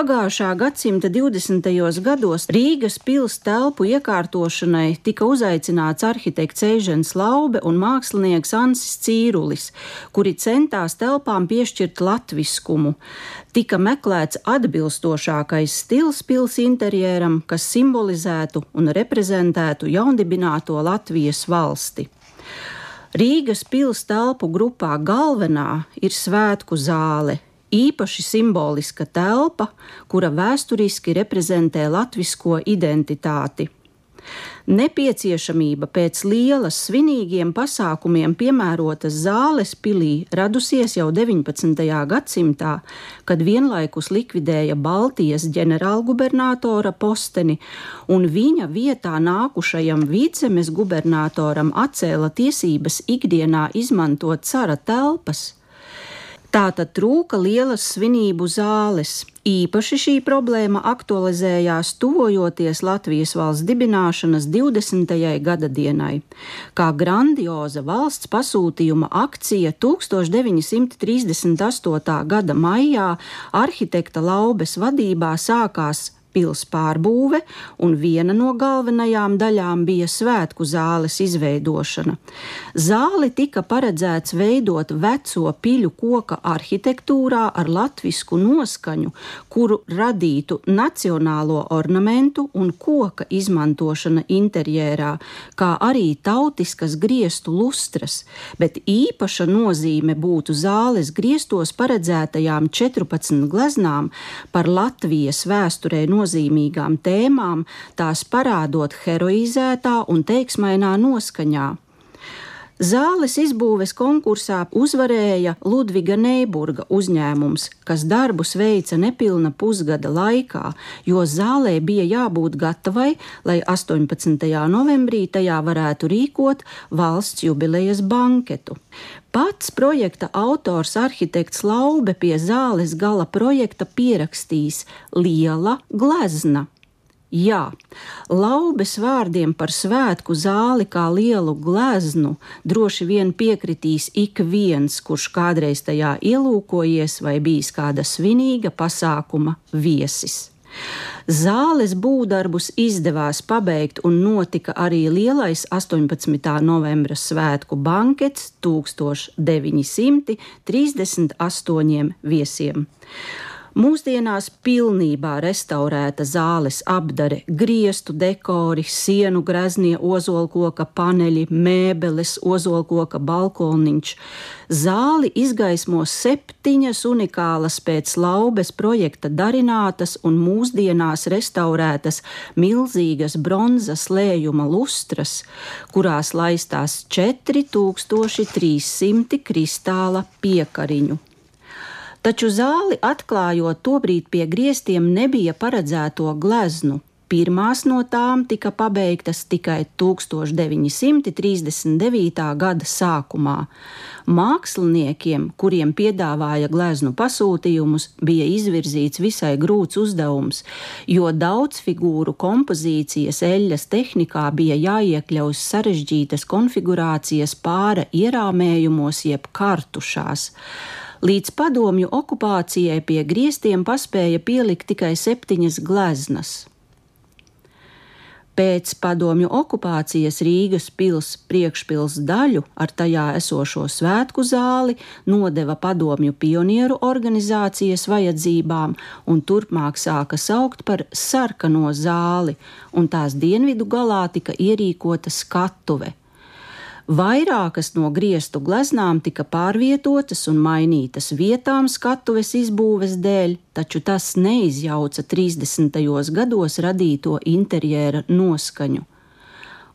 Pagājušā gadsimta 20. gados Rīgas pils telpu iekārtošanai tika uzaicināts arhitekts Eižens Laube un mākslinieks Ansis Cīrulis, kuri centās telpām piešķirt latviskumu. Tika meklēts atbilstošākais stils pils interjeram, kas simbolizētu un reprezentētu jaundibināto Latvijas valsti. Rīgas pils telpu grupā galvenā ir svētku zāle, īpaši simboliska telpa, kura vēsturiski reprezentē latvisko identitāti. Nepieciešamība pēc lielas svinīgiem pasākumiem piemērotas zāles pilī radusies jau 19. gadsimtā, kad vienlaikus likvidēja Baltijas ģenerālgubernatora posteni, un viņa vietā nākušajam vicemes gubernatoram atcēla tiesības ikdienā izmantot cara telpas. Tātad trūka lielas svinību zāles. Īpaši šī problēma aktualizējās tuvojoties Latvijas valsts dibināšanas 20. gada dienai, kā grandioza valsts pasūtījuma akcija 1938. gada maijā arhitekta Laubes vadībā sākās pils pārbūve, un viena no galvenajām daļām bija svētku zāles izveidošana. Zāli tika paredzēts veidot veco piļu koka arhitektūrā ar latvisku noskaņu, kuru radītu nacionālo ornamentu un koka izmantošana interjerā, kā arī tautiskas griestu lustras, bet īpaša nozīme būtu zāles griestos paredzētajām 14 gleznām par Latvijas vēsturē nozīmēm nozīmīgām tēmām, tās parādot heroizētā un teiksmainā noskaņā. Zāles izbūves konkursā uzvarēja Ludviga Neiburga uzņēmums, kas darbus veica nepilna pusgada laikā, jo zālē bija jābūt gatavai, lai 18. novembrī tajā varētu rīkot valsts jubilejas banketu. Pats projekta autors arhitekts Laube pie zāles gala projekta pierakstīs liela glezna Jā, laubes vārdiem par svētku zāli kā lielu gleznu droši vien piekritīs ik viens, kurš kādreiz tajā ielūkojies vai bijis kāda svinīga pasākuma viesis. Zāles būvdarbus izdevās pabeigt un notika arī lielais 18. novembra svētku bankets 1938 viesiem. Mūsdienās pilnībā restaurēta zāles apdare, griestu dekori, sienu greznie ozolkoka paneļi, mēbeles, ozolkoka balkoniņš. Zāli izgaismo septiņas unikālas pēc laubes projekta darinātas un mūsdienās restaurētas milzīgas bronzas lējuma lustras, kurās laistās 4300 kristāla piekariņu. Taču zāli atklājot tobrīd pie griestiem nebija paredzēto gleznu. Pirmās no tām tika pabeigtas tikai 1939. gada sākumā. Māksliniekiem, kuriem piedāvāja gleznu pasūtījumus, bija izvirzīts visai grūts uzdevums, jo daudz figūru kompozīcijas eļļas tehnikā bija jāiekļauj sarežģītas konfigurācijas pāra ierāmējumos jeb kartušās. Līdz padomju okupācijai pie griestiem paspēja pielikt tikai septiņas gleznas. Pēc padomju okupācijas Rīgas pils priekšpils daļu ar tajā esošo svētku zāli nodeva padomju pionieru organizācijas vajadzībām un turpmāk sāka saukt par sarkano zāli, un tās dienvidu galā tika ierīkota skatuve. Vairākas no griestu gleznām tika pārvietotas un mainītas vietām skatuves izbūves dēļ, taču tas neizjauca 30. gados radīto interjera noskaņu.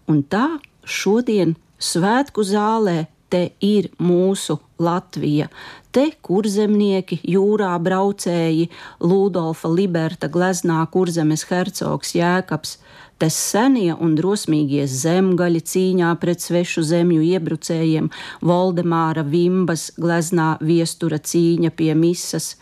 Un tā šodien svētku zālē te ir mūsu Latvija. Te kurzemnieki, jūrā braucēji, Ludolfa Liberta gleznā kurzemes hercogs Jēkabs, te senie un drosmīgie zemgaļi cīņā pret svešu zemju iebrucējiem, Voldemāra Vimbas gleznā viestura cīņa pie misas,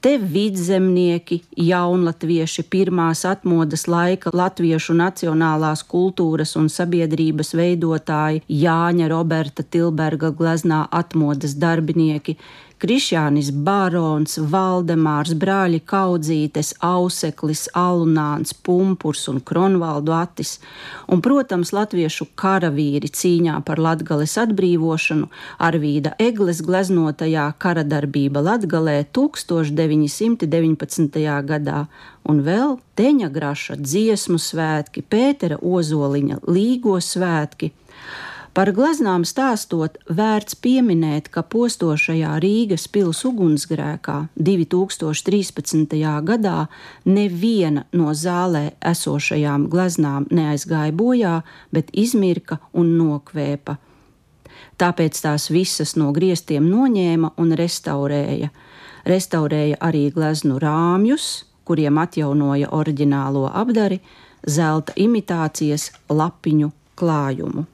te vidzemnieki, jaunatvieši pirmās atmodas laika latviešu nacionālās kultūras un sabiedrības veidotāji Jāņa Roberta Tilberga gleznā atmodas darbinieki, Krišjānis Barons, Valdemārs, brāļi Kaudzītes, Auseklis, Alunāns, Pumpurs un Kronvaldu Atis, un, protams, latviešu karavīri cīņā par Latgales atbrīvošanu. Arvīda Egles gleznotajā karadarbība Latgalē 1919. gadā, un vēl Teņa Graša dziesmu svētki, Pētera Ozoliņa līgo svētki – Par gleznām stāstot, vērts pieminēt, ka postošajā Rīgas pils ugunsgrēkā 2013. gadā neviena no zālē esošajām gleznām neaizgāja bojā, bet izmirka un nokvēpa. Tāpēc tās visas no griestiem noņēma un restaurēja. Restaurēja arī gleznu rāmjus, kuriem atjaunoja oriģinālo apdari, zelta imitācijas lapiņu klājumu.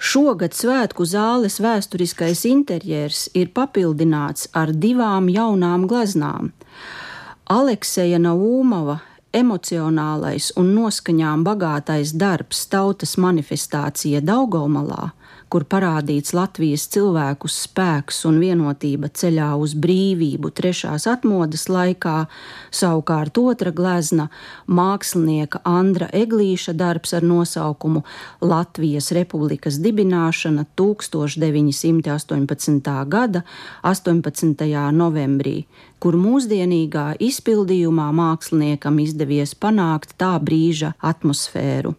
Šogad svētku zāles vēsturiskais interjers ir papildināts ar divām jaunām gleznām. Alekseja Naumova emocionālais un noskaņām bagātais darbs tautas manifestācija Daugomalā kur parādīts Latvijas cilvēku spēks un vienotība ceļā uz brīvību trešās atmodas laikā, savukārt otra glezna - mākslinieka Andra Eglīša darbs ar nosaukumu Latvijas Republikas dibināšana 1918. gada 18. novembrī, kur mūsdienīgā izpildījumā māksliniekam izdevies panākt tā brīža atmosfēru.